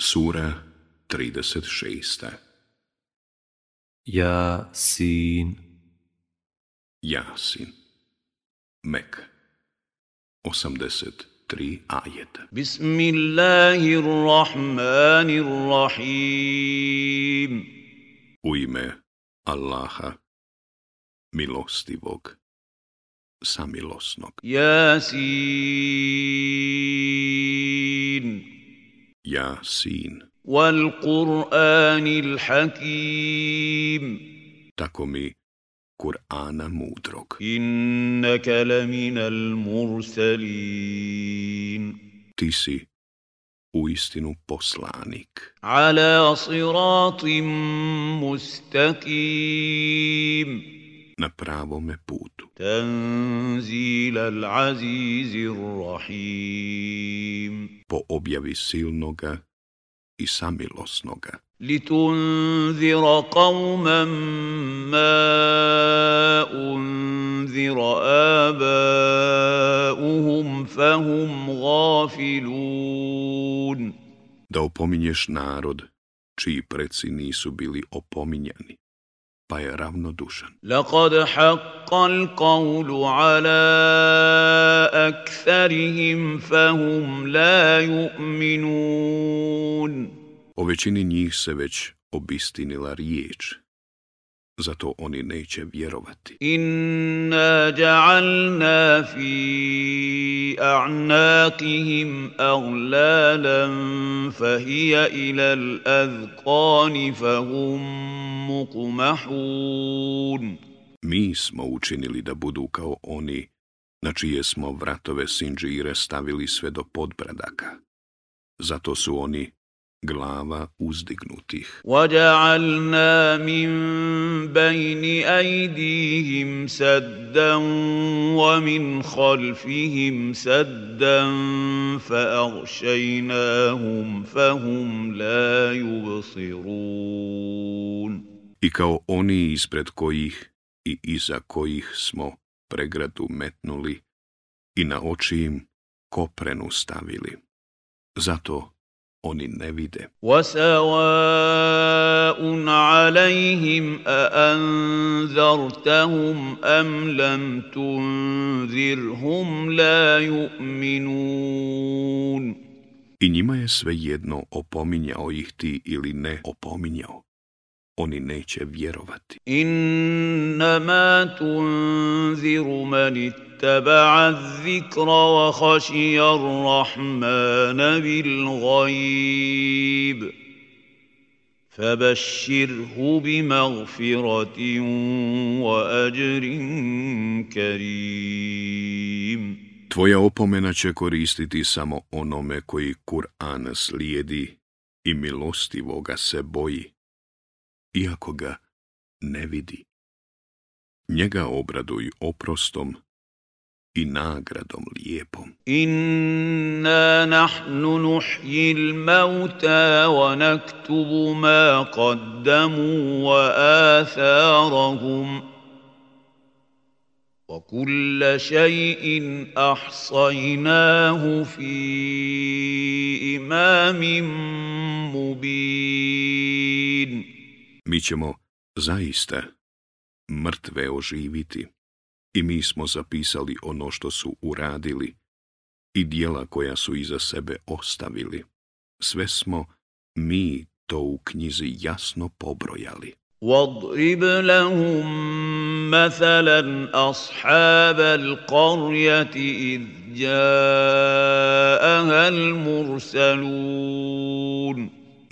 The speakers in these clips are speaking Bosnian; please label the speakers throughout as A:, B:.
A: Sura 36. Jasin Jasin Mek 83 ajet.
B: Bismillahirrahmanirrahim
A: U ime Allaha milostivog samilosnog
B: Jasin
A: Jasin.
B: Wal Kur'anil Hakim.
A: Tako mi Kur'ana mudrog.
B: Innaka laminal mursalin.
A: Ti si u istinu poslanik.
B: Ala siratim mustakim.
A: na pravome putu. Po objavi silnoga i samilosnoga. da opominješ narod čiji preci nisu bili opominjani pa je ravnodušan.
B: Laqad haqqal qawlu ala aktharihim fahum la yu'minun.
A: O većini njih se već obistinila riječ, zato oni neće vjerovati.
B: Inna ja'alna fi a'naqihim aglalan
A: ila fahum Mi smo učinili da budu kao oni na čije smo vratove sinđire stavili sve do podbradaka. Zato su oni glava uzdignutih.
B: وَجَعَلْنَا مِنْ بَيْنِ أَيْدِيهِمْ سَدًّا وَمِنْ خَلْفِهِمْ سَدًّا فَأَغْشَيْنَاهُمْ فَهُمْ لَا يُبْصِرُونَ
A: I kao oni ispred kojih i iza kojih smo pregradu metnuli i na oči im koprenu stavili. Zato oni ne vide.
B: وَسَوَاءٌ عَلَيْهِمْ أَأَنذَرْتَهُمْ أَمْ لَمْ تُنذِرْهُمْ
A: I njima je jedno opominjao ih ti ili ne opominjao oni neće vjerovati.
B: Innama tunziru man ittaba'a zikra wa hašija rahmana bil gajib. Fabashirhu bi wa
A: ajrin karim. Tvoja opomena će koristiti samo onome koji Kur'an slijedi i milostivoga se boji. iako ga ne vidi. Njega obraduj oprostom i nagradom lijepom.
B: Inna nahnu nuhji l-mauta wa naktubu ma kaddamu wa atharahum. Wa kulla šajin ahsajnahu fi imamim مبين
A: mi ćemo zaista mrtve oživiti. I mi smo zapisali ono što su uradili i dijela koja su iza sebe ostavili. Sve smo mi to u knjizi jasno pobrojali.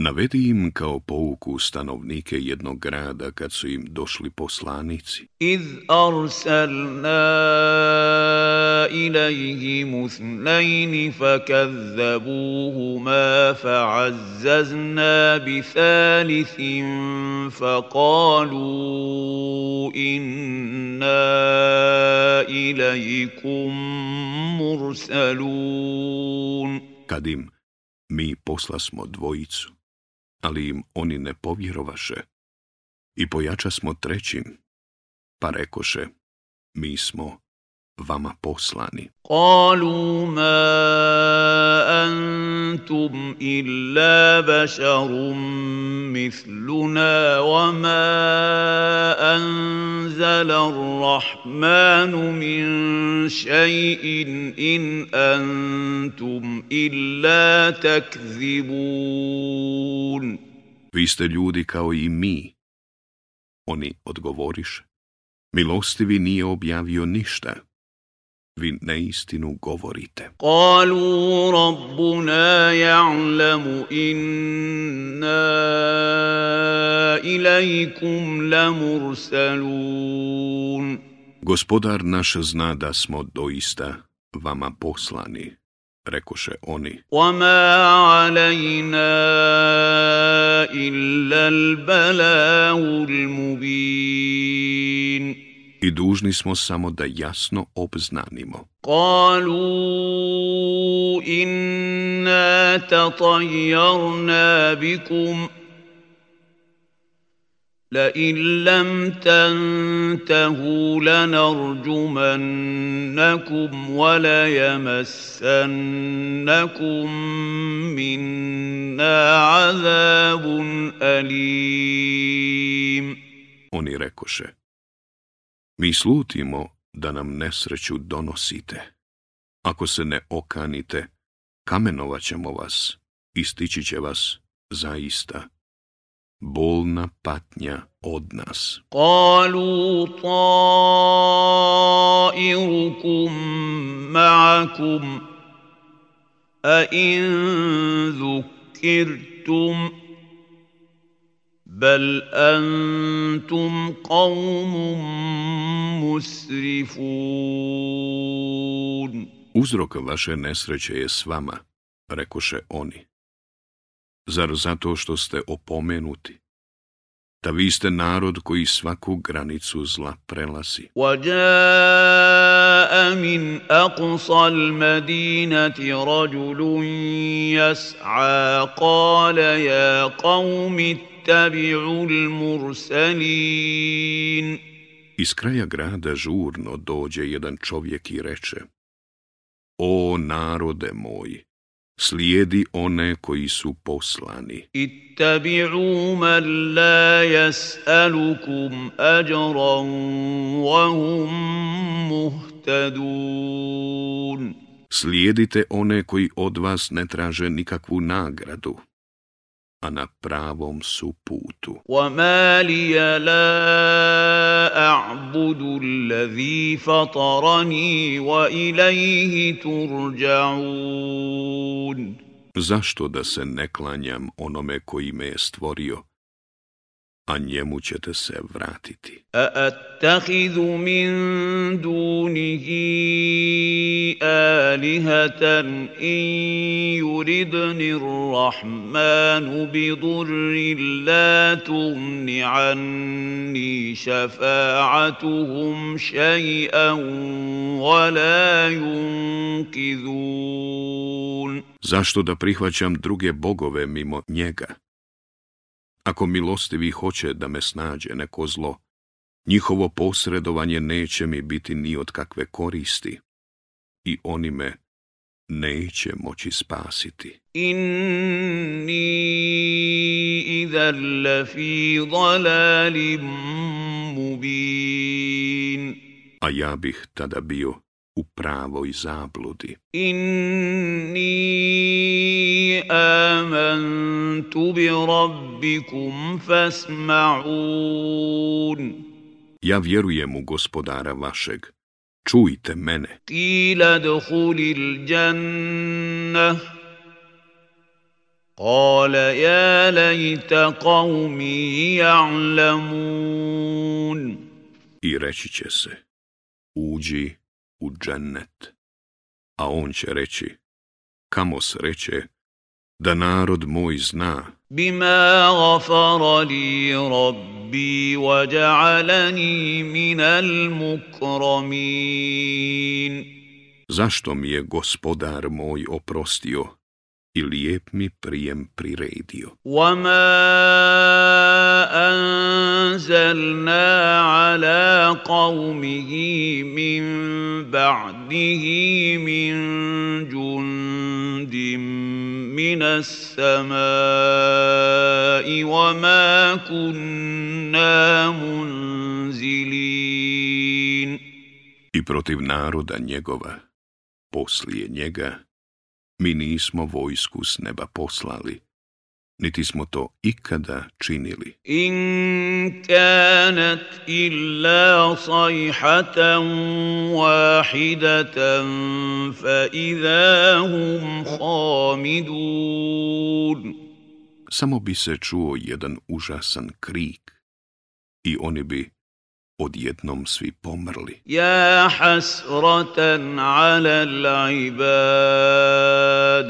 A: Navedi im kao pouku stanovnike jednog grada kad su im došli poslanici.
B: Iz arsalna ilaihim usnajni fakazzabuhuma fa'azzazna bi thalithin faqalu inna ilaikum mursalun.
A: Kad im mi posla smo dvojicu ali im oni ne povjerovaše. I pojača smo trećim, pa rekoše, mi smo vama poslani.
B: Qalu ma antum illa basharun mithluna wa ma anzala rahmanu min shay'in in antum illa takzibun.
A: Vi ste ljudi kao i mi. Oni odgovoriš: Milostivi nije objavio ništa vi neistinu govorite.
B: Kalu rabbuna ja'lamu inna ilajkum lamursalun.
A: Gospodar naš zna da smo doista vama poslani, rekoše oni.
B: Wama alajna illa al mubin.
A: i dužni smo samo da jasno obznanimo.
B: Kalu inna tatajarna bikum, la in lam لئن لم wa la jamassannakum minna azabun alim.
A: Oni rekoše, Mi slutimo da nam nesreću donosite. Ako se ne okanite, kamenovat ćemo vas, stići će vas zaista bolna patnja od nas.
B: Kalu ta'irukum ma'akum, a in بل أنتم قوم مسرفون
A: Uzrok vaše nesreće je s vama, rekoše oni. Zar zato što ste opomenuti? da vi ste narod koji svaku granicu zla prelazi.
B: وَجَاءَ مِنْ AQSAL الْمَدِينَةِ رَجُلٌ JAS'A قَالَ يَا قَوْمِ
A: iz kraja grada žurno dođe jedan čovjek i reče, O narode moj, slijedi one koji su poslani.
B: Ittabi'u man la jas'alukum ađaran wa hum muhtadun.
A: Slijedite one koji od vas ne traže nikakvu nagradu, a na pravom su putu.
B: وَمَا لِيَ لَا أَعْبُدُ الَّذِي فَطَرَنِي وَإِلَيْهِ تُرْجَعُونَ
A: Zašto da se ne klanjam onome koji me je stvorio a njemu ćete se vratiti.
B: min dunihi
A: Zašto da prihvaćam druge bogove mimo njega? Ako milostivi hoće da me snađe neko zlo, njihovo posredovanje neće mi biti ni od kakve koristi i oni me neće moći spasiti.
B: Inni idal fi dalalim mubin.
A: A ja bih tada bio u pravoj zabludi.
B: Inni amantu bi rabbikum fasma'un.
A: Ja vjerujem u gospodara vašeg. Čujte mene.
B: Kila dhulil džannah. قال يا ليت قومي يعلمون
A: I reći će se, uđi u džennet. A on će reći, kamo sreće, da narod moj zna.
B: Bima gafara li rabbi wa ja'alani minal mukramin.
A: Zašto mi je gospodar moj oprostio i lijep mi prijem priredio.
B: وَمَا أَنزَلْنَا قَوْمِهِ بَعْدِهِ جُنْدٍ السَّمَاءِ وَمَا كُنَّا
A: I protiv naroda njegova, poslije njega, mi nismo vojsku s neba poslali, niti smo to ikada činili.
B: In kanat illa sajhatan wahidatan fa idahum
A: hamidun. Samo bi se čuo jedan užasan krik i oni bi odjednom svi pomrli.
B: Ja hasratan ala l'ibad.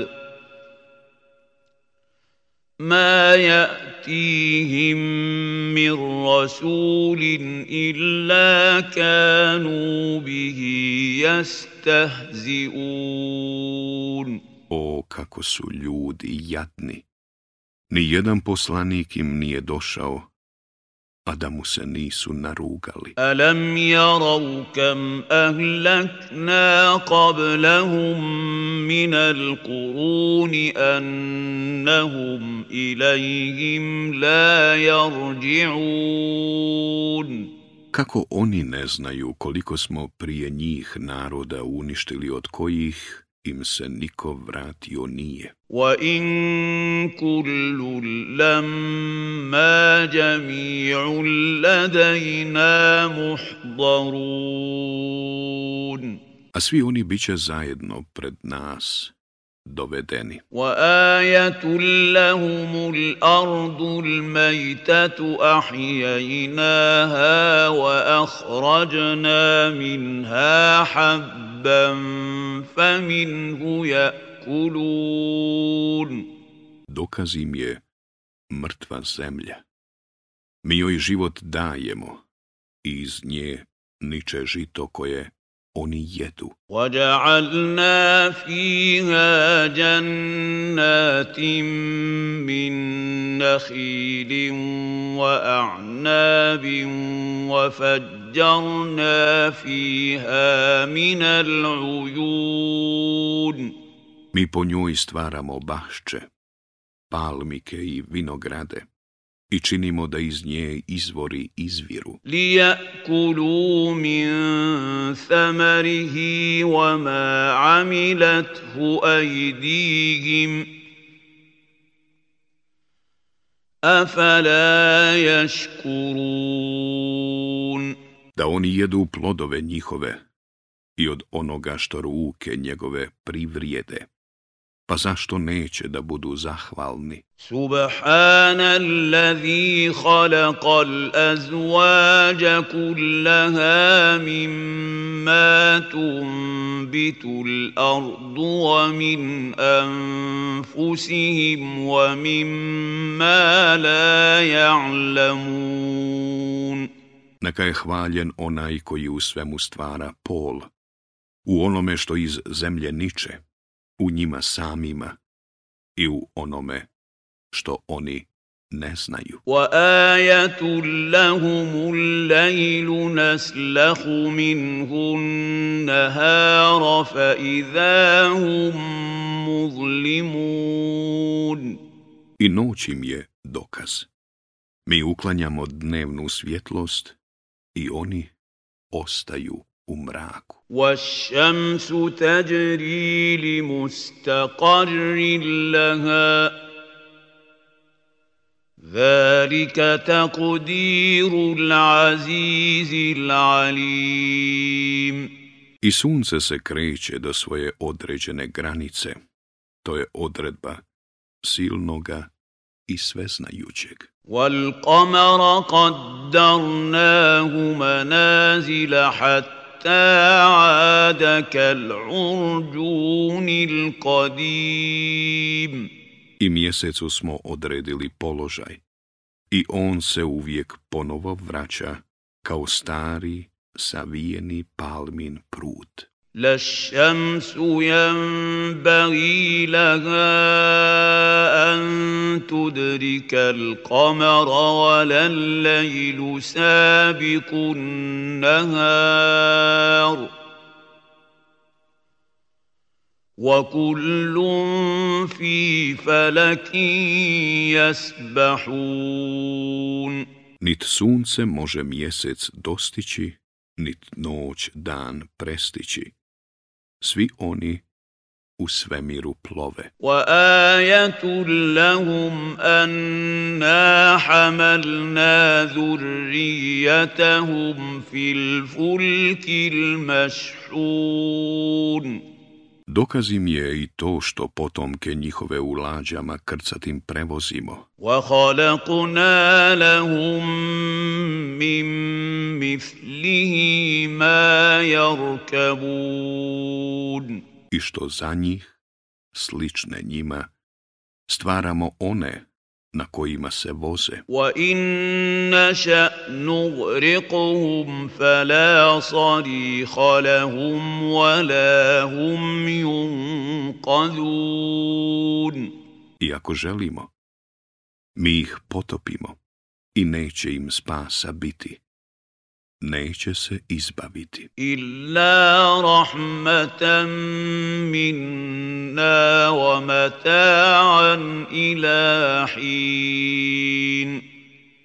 B: Ma ja'tihim mir rasulin illa kanu bihi jastahzi'un.
A: O kako su ljudi jadni! Nijedan poslanik im nije došao, a da mu se nisu narugali.
B: Alam jarav kam ahlakna qablahum min al-kuruni annahum ilayhim
A: la yarji'un Kako oni ne znaju koliko smo prije njih naroda uništili od kojih im se niko vratio nije.
B: وَإِن كُلٌّ لَّمَّا جَمِيعٌ لَّدَيْنَا مُحْضَرُونَ A svi oni bit će
A: zajedno pred nas dovedeni.
B: وَآيَةٌ لَّهُمُ الْأَرْضُ الْمَيْتَةُ أَحْيَيْنَاهَا وَأَخْرَجْنَا مِنْهَا حَبًّا حَبًّا فَمِنْهُ
A: يَأْكُلُونَ Dokaz im je mrtva zemlja. Mi joj život dajemo i iz nje niče žito koje
B: oni jedu. وَجَعَلْنَا فِيهَا جَنَّاتٍ مِّن نَخِيلٍ وَأَعْنَابٍ وَفَجَّرْنَا فِيهَا مِنَ الْعُيُونِ
A: Mi po njoj stvaramo bašče, palmike i vinograde i činimo da iz nje izvori izviru.
B: Lijakulu min thamarihi wa ma
A: Da oni jedu plodove njihove i od onoga što ruke njegove privrijede pa zašto neće da budu zahvalni?
B: Subhanallazi khalaqal azwaja kullaha mimma tunbitul ardu wa min anfusihim
A: wa mimma
B: la ya'lamun. Neka je
A: hvaljen onaj koji u svemu stvara pol, u onome što iz zemlje niče, u njima samima i u onome što oni ne znaju.
B: Wa وَآيَةٌ لَهُمُ اللَّيْلُ نَسْلَخُ مِنْهُ nahara fa idahum
A: muzlimun. I noć im je dokaz. Mi uklanjamo dnevnu svjetlost i oni ostaju u mraku.
B: والشمس تجري لمستقر لها ذلك تقدير العزيز العليم
A: I sunce se kreće do svoje određene granice. To je odredba silnoga i sveznajućeg.
B: وَالْقَمَرَ قَدَّرْنَاهُ مَنَازِلَ حَتَّ Te al
A: I mjesecu smo odredili položaj i on se uvijek ponovo vraća kao stari savijeni palmin prut.
B: لا الشمس ينبغي لها أن تدرك القمر ولا الليل سابق النهار وكل في فلك يسبحون
A: نت سونس može mjesec dostići, nit noć dan prestići. svi oni u svemiru plove.
B: وَآيَةٌ لَهُمْ أَنَّا حَمَلْنَا ذُرِّيَّتَهُمْ فِي الْفُلْكِ الْمَشْحُونِ
A: Dokazim je i to što potomke njihove u lađama krcatim prevozimo.
B: I
A: što za njih, slične njima, stvaramo one na kojima se voze.
B: Wa inna nughriquhum fala sariha lahum wa hum yunqadun.
A: Iako želimo, mi ih potopimo i neće im spasa biti neće se izbaviti.
B: Illa rahmatan minna wa mata'an ila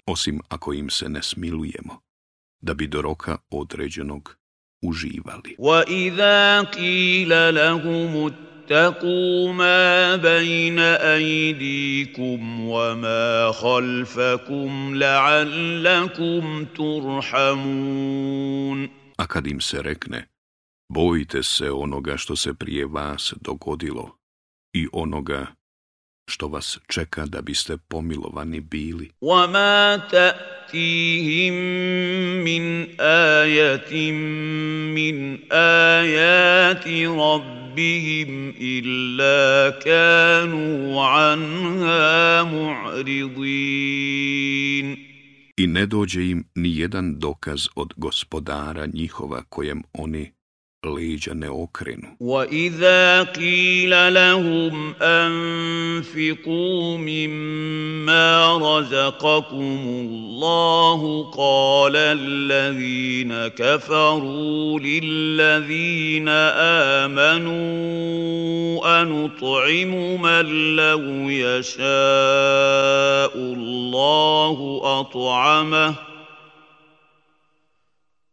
A: Osim ako im se ne smilujemo, da bi do roka određenog uživali.
B: Wa idha qila lahum واتقوا ما بين ايديكم وما خلفكم لعلكم turhamun
A: A kad im se rekne bojite se onoga što se prije vas dogodilo i onoga što vas čeka da biste pomilovani bili.
B: وَمَا تَأْتِيهِمْ مِنْ آيَةٍ مِنْ آيَاتِ رَبِّهِمْ
A: إِلَّا كَانُوا عَنْهَا مُعْرِضِينَ I ne dođe im ni jedan dokaz od gospodara njihova kojem oni leđa ne okrenu.
B: وَإِذَا قِيلَ لَهُمْ أَنفِقُوا مِمَّا رَزَقَكُمُ اللَّهُ قَالَ الَّذِينَ كَفَرُوا لِلَّذِينَ آمَنُوا أَنُطْعِمُ مَن لَّوْ يَشَاءُ اللَّهُ أَطْعَمَهُ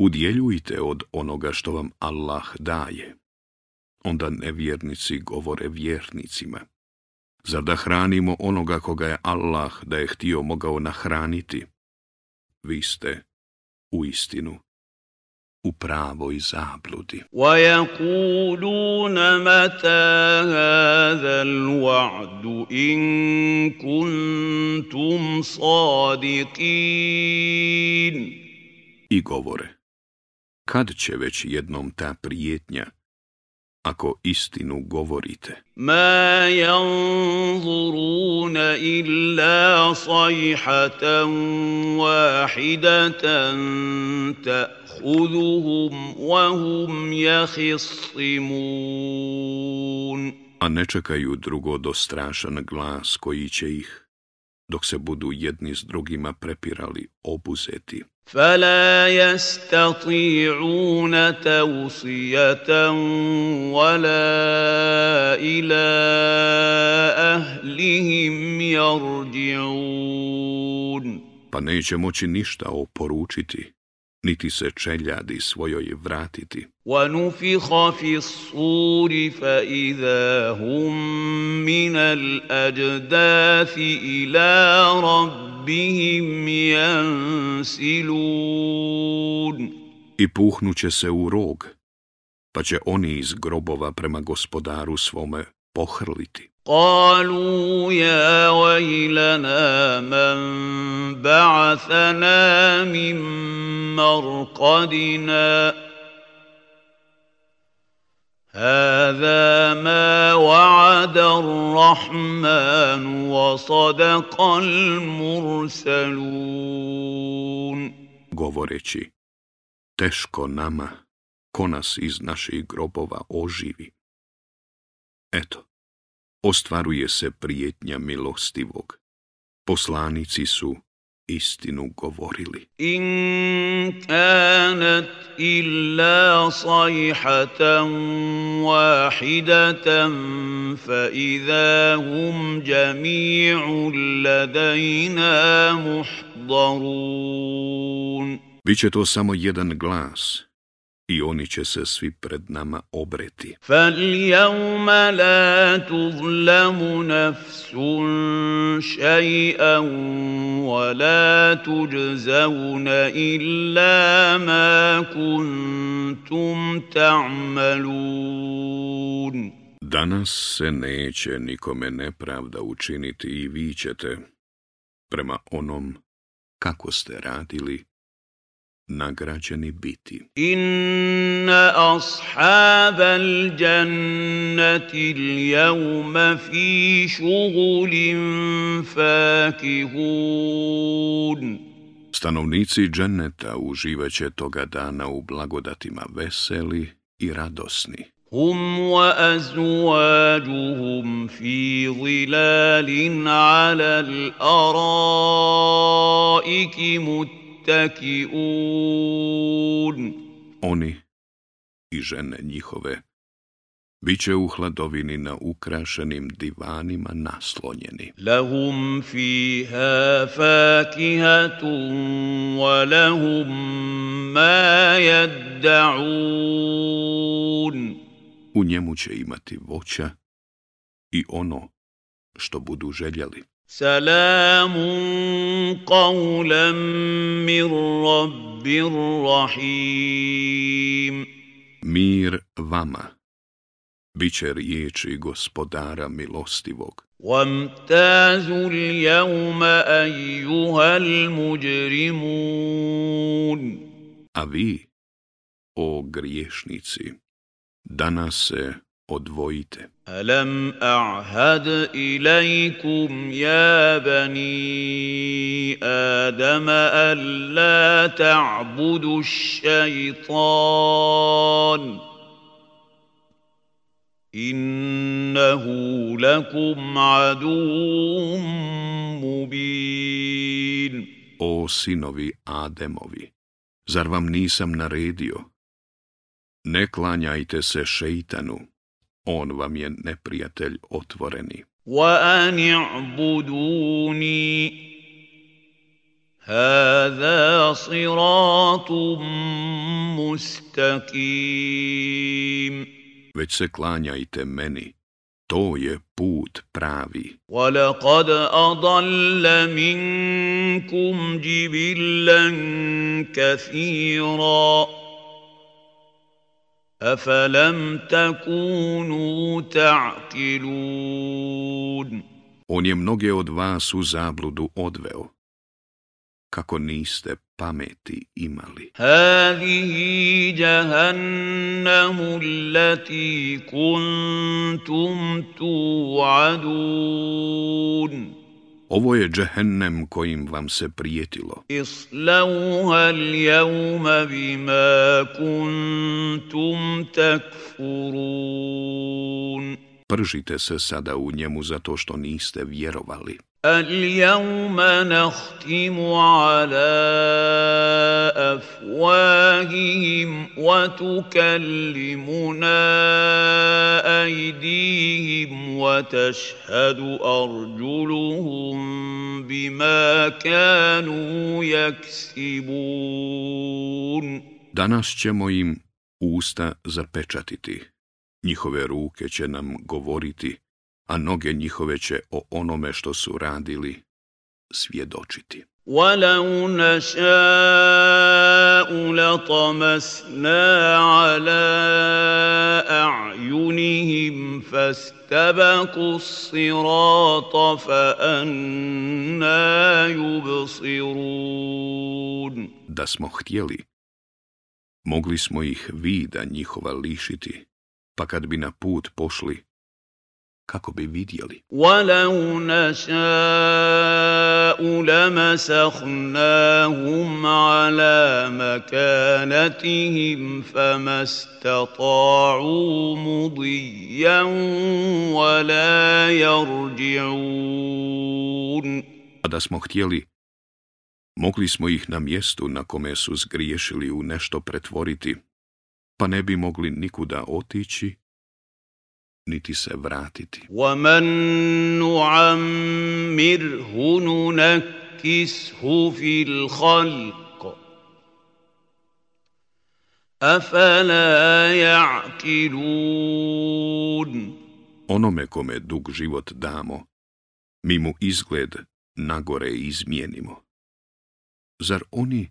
A: udjeljujte od onoga što vam Allah daje. Onda nevjernici govore vjernicima. Zar da hranimo onoga koga je Allah da je htio mogao nahraniti? Vi ste u istinu u pravoj zabludi.
B: وَيَقُولُونَ مَتَا هَذَا الْوَعْدُ إِن كُنْتُمْ
A: I govore, kad će već jednom ta prijetnja, ako istinu govorite.
B: Ma illa sajhatan wahidatan wa hum
A: A ne čekaju drugo do strašan glas koji će ih dok se budu jedni s drugima prepirali obuzeti.
B: Fala يستطيعون توصية wala ila ahlihim يرجعون.
A: Pa neće moći ništa oporučiti, niti se čeljadi svojoj vratiti.
B: وَنُفِخَ فِي الصُّورِ I puhnuće
A: se u rog, pa će oni iz grobova prema gospodaru svome pohrliti.
B: قالوا يا ويلنا من بعثنا من مرقدنا هذا ما وعد الرحمن وصدق المرسلون
A: govoreći teško nama ko nas iz naših grobova oživi eto ostvaruje se prijetnja milostivog. Poslanici su istinu govorili.
B: In kanat illa sajhatan wahidatan fa idha hum jami'un ladayna muhdarun. Biće
A: to samo jedan glas, i oni će se svi pred nama obreti.
B: فَالْيَوْمَ لَا تُظْلَمُ نَفْسٌ شَيْئًا وَلَا تُجْزَوْنَ إِلَّا مَا كُنْتُمْ
A: تَعْمَلُونَ Danas se neće nikome nepravda učiniti i vi ćete prema onom kako ste radili nagrađeni biti.
B: Inna ashaba al jannati al-yawma fi shughulin fakihun.
A: Stanovnici dženeta uživaće toga dana u blagodatima veseli i radosni.
B: Hum wa هم fi zilalin ala على araiki متقين
A: Oni i žene njihove bit će u hladovini na ukrašenim divanima naslonjeni.
B: Lahum fiha wa lahum ma
A: U njemu će imati voća i ono što budu željeli.
B: Salamun qawlam mir rabbir rahim.
A: Mir vama. Biće riječi gospodara milostivog.
B: Wamtazu l'jevma ejuhal muđerimun.
A: A vi, o griješnici, danas se odvojite.
B: Alam a'had ilaykum ya bani Adama an la ta'budu ash-shaytan
A: Innahu lakum عدو mubin O sinovi Ademovi, zar vam nisam naredio? Ne klanjajte se šejtanu on vam je neprijatelj otvoreni.
B: وَأَنِ اعْبُدُونِي هَذَا صِرَاطٌ مُسْتَقِيمٌ
A: Već se klanjajte meni, to je put pravi.
B: وَلَقَدْ أَضَلَّ مِنْكُمْ جِبِلًّا كَثِيرًا أَفَلَمْ تَكُونُوا تَعْقِلُونَ
A: On je mnoge od vas u zabludu odveo. Kako niste pameti imali.
B: Hadihi jahannamu allati kuntum tu'adun.
A: Ovo je džehennem kojim vam se prijetilo.
B: Islauha ljevma bima kuntum takfurun.
A: Pržite se sada u njemu zato što niste vjerovali.
B: al Jauma nahtimu ala أَفْوَاهِهِمْ وَتُكَلِّمُنَا أَيْدِيهِمْ وَتَشْهَدُ أرجلهم بِمَا كَانُوا يَكْسِبُونَ
A: Danas ćemo im usta zapečatiti. Njihove ruke će nam govoriti, a noge njihove će o onome što su radili svjedočiti.
B: ولو نشاء لطمسنا على اعينهم فاستبقوا الصراط فانا يبصرون
A: da smo htjeli mogli smo ih vida njihova lišiti pa kad bi na put pošli kako bi vidjeli
B: ولو نشاء لمسخناهم
A: A da smo htjeli, mogli smo ih na mjestu na kome su zgriješili u nešto pretvoriti, pa ne bi mogli nikuda otići
B: niti se vratiti. وَمَن نُعَمِّرْهُ نُنَكِّسْهُ فِي الْخَلْقِ أَفَلَا
A: يَعْقِلُونَ Onome kome dug život damo, mi mu izgled nagore izmijenimo. Zar oni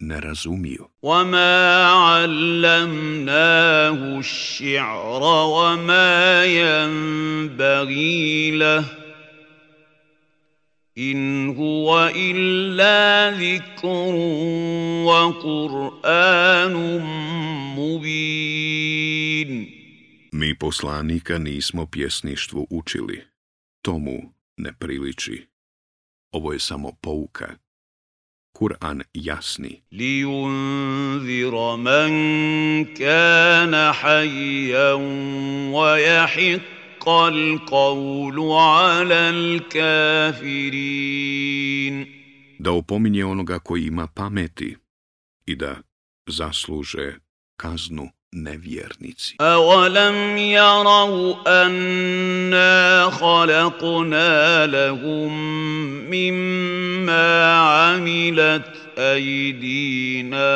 A: ne razumiju.
B: وَمَا عَلَّمْنَاهُ الشِّعْرَ وَمَا يَنْبَغِي إِنْ هُوَ إِلَّا ذِكْرٌ وَقُرْآنٌ
A: مُبِينٌ Mi poslanika nismo pjesništvu učili. Tomu ne priliči. Ovo je samo pouka Kur'an jasni.
B: Li man kana hayyan wa yahiqqa al-qawlu ala al-kafirin.
A: Da opominje onoga koji ima pameti i da zasluže kaznu nevjernici.
B: Awalam yaraw anna khalaqna lahum mimma amilat أيدينا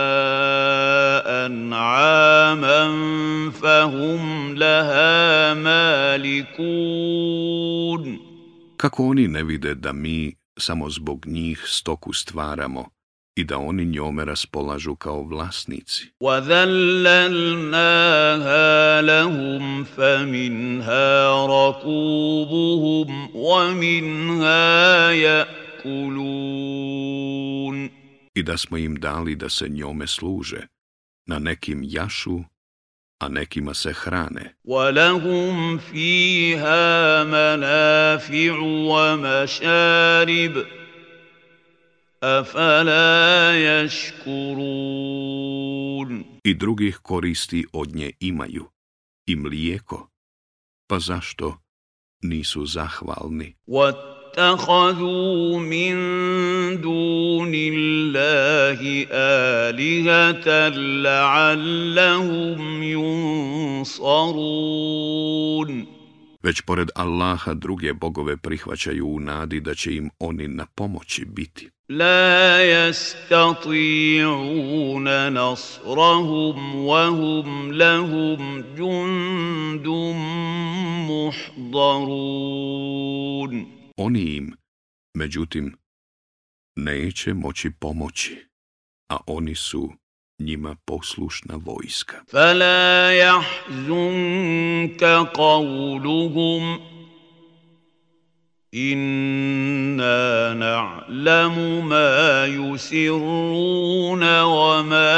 B: an'aman fahum laha malikun.
A: Kako oni ne vide da mi samo zbog njih stoku stvaramo i da oni njome raspolažu kao vlasnici.
B: وَذَلَّلْنَاهَا لَهُمْ
A: I da smo im dali da se njome služe, na nekim jašu, a nekima se hrane.
B: وَلَهُمْ فِيهَا مَنَافِعُ وَمَشَارِبُ
A: i drugih koristi od nje imaju, i mlijeko, pa zašto nisu zahvalni? واتخذوا Već pored Allaha druge bogove prihvaćaju u nadi da će im oni na pomoći biti
B: la jastatī'ūna nasra'hum wahum lahum džundum muhdarūn.
A: Oni im, međutim, neće moći pomoći, a oni su njima poslušna vojska. Fala
B: jahzun ka na'lamu na'lamu yusiruna wa ma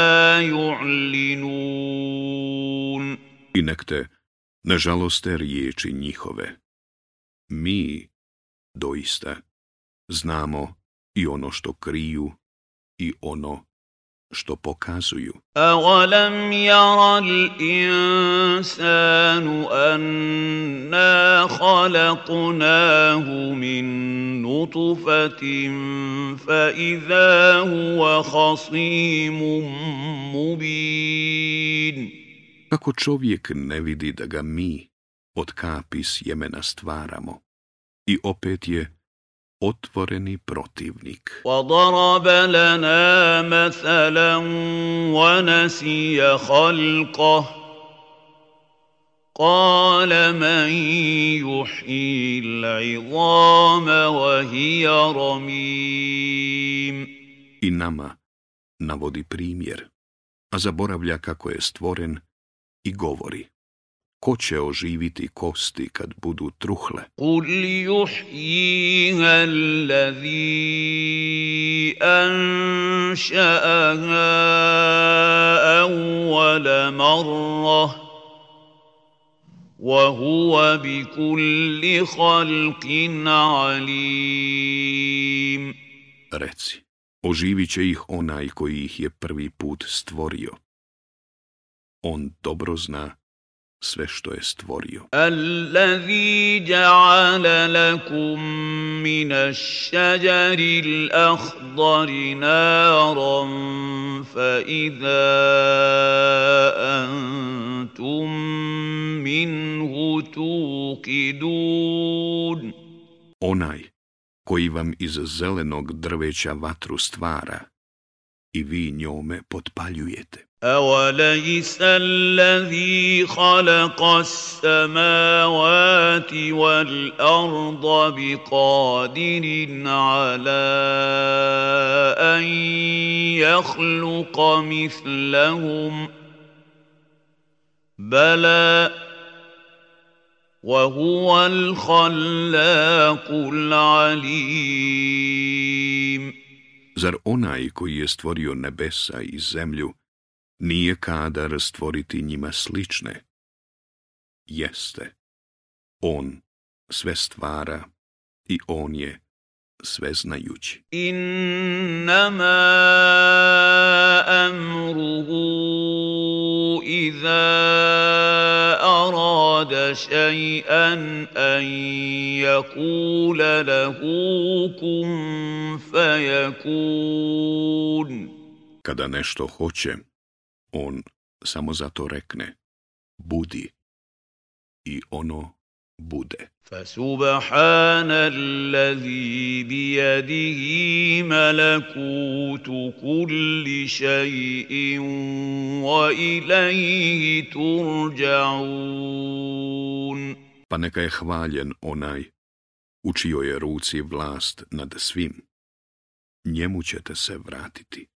B: yu'linun.
A: I nek te riječi njihove. Mi, doista, znamo i ono što kriju i ono što pokazuju.
B: Awalam yaral insanu anna khalaqnahu min nutfatin fa idha huwa khasimun mubin.
A: Kako čovjek ne vidi da ga mi od kapi sjemena stvaramo i opet je otvoreni protivnik.
B: وَضَرَبَ لَنَا مَثَلًا وَنَسِيَ خَلْقَهُ قال من يحيي العظام وهي رميم
A: I nama navodi primjer, a zaboravlja kako je stvoren i govori. ko će oživiti kosti kad budu truhle.
B: Kul juhjiha allazi anša'aha awala marra, wa huwa bi kulli halkin alim. Reci,
A: oživit će
B: ih onaj koji ih je prvi put stvorio. On dobro zna sve što je stvorio. Allazi ja'ala lakum min ash-shajari al-akhdari naran fa idha antum minhu tuqidun. Onaj koji vam iz zelenog drveća vatru stvara, i vi njome potpaljujete. أوليس الذي خلق السماوات والأرض بقادر على أن يخلق مثلهم بلى وهو الخلاق العليم Zar onaj koji je stvorio nebesa i zemlju nije kada stvoriti njima slične? Jeste. On sve stvara i on je sve znajući. Innama amruhu iza arada šaj'an an jakula lahu kun fajakun. Kada nešto hoće, on samo zato rekne, budi i ono bude. Fasubahana alladhi bi yadihi malakutu kulli shay'in wa ilayhi turja'un. Pa neka je hvaljen onaj u je ruci vlast nad svim. Njemu ćete se vratiti.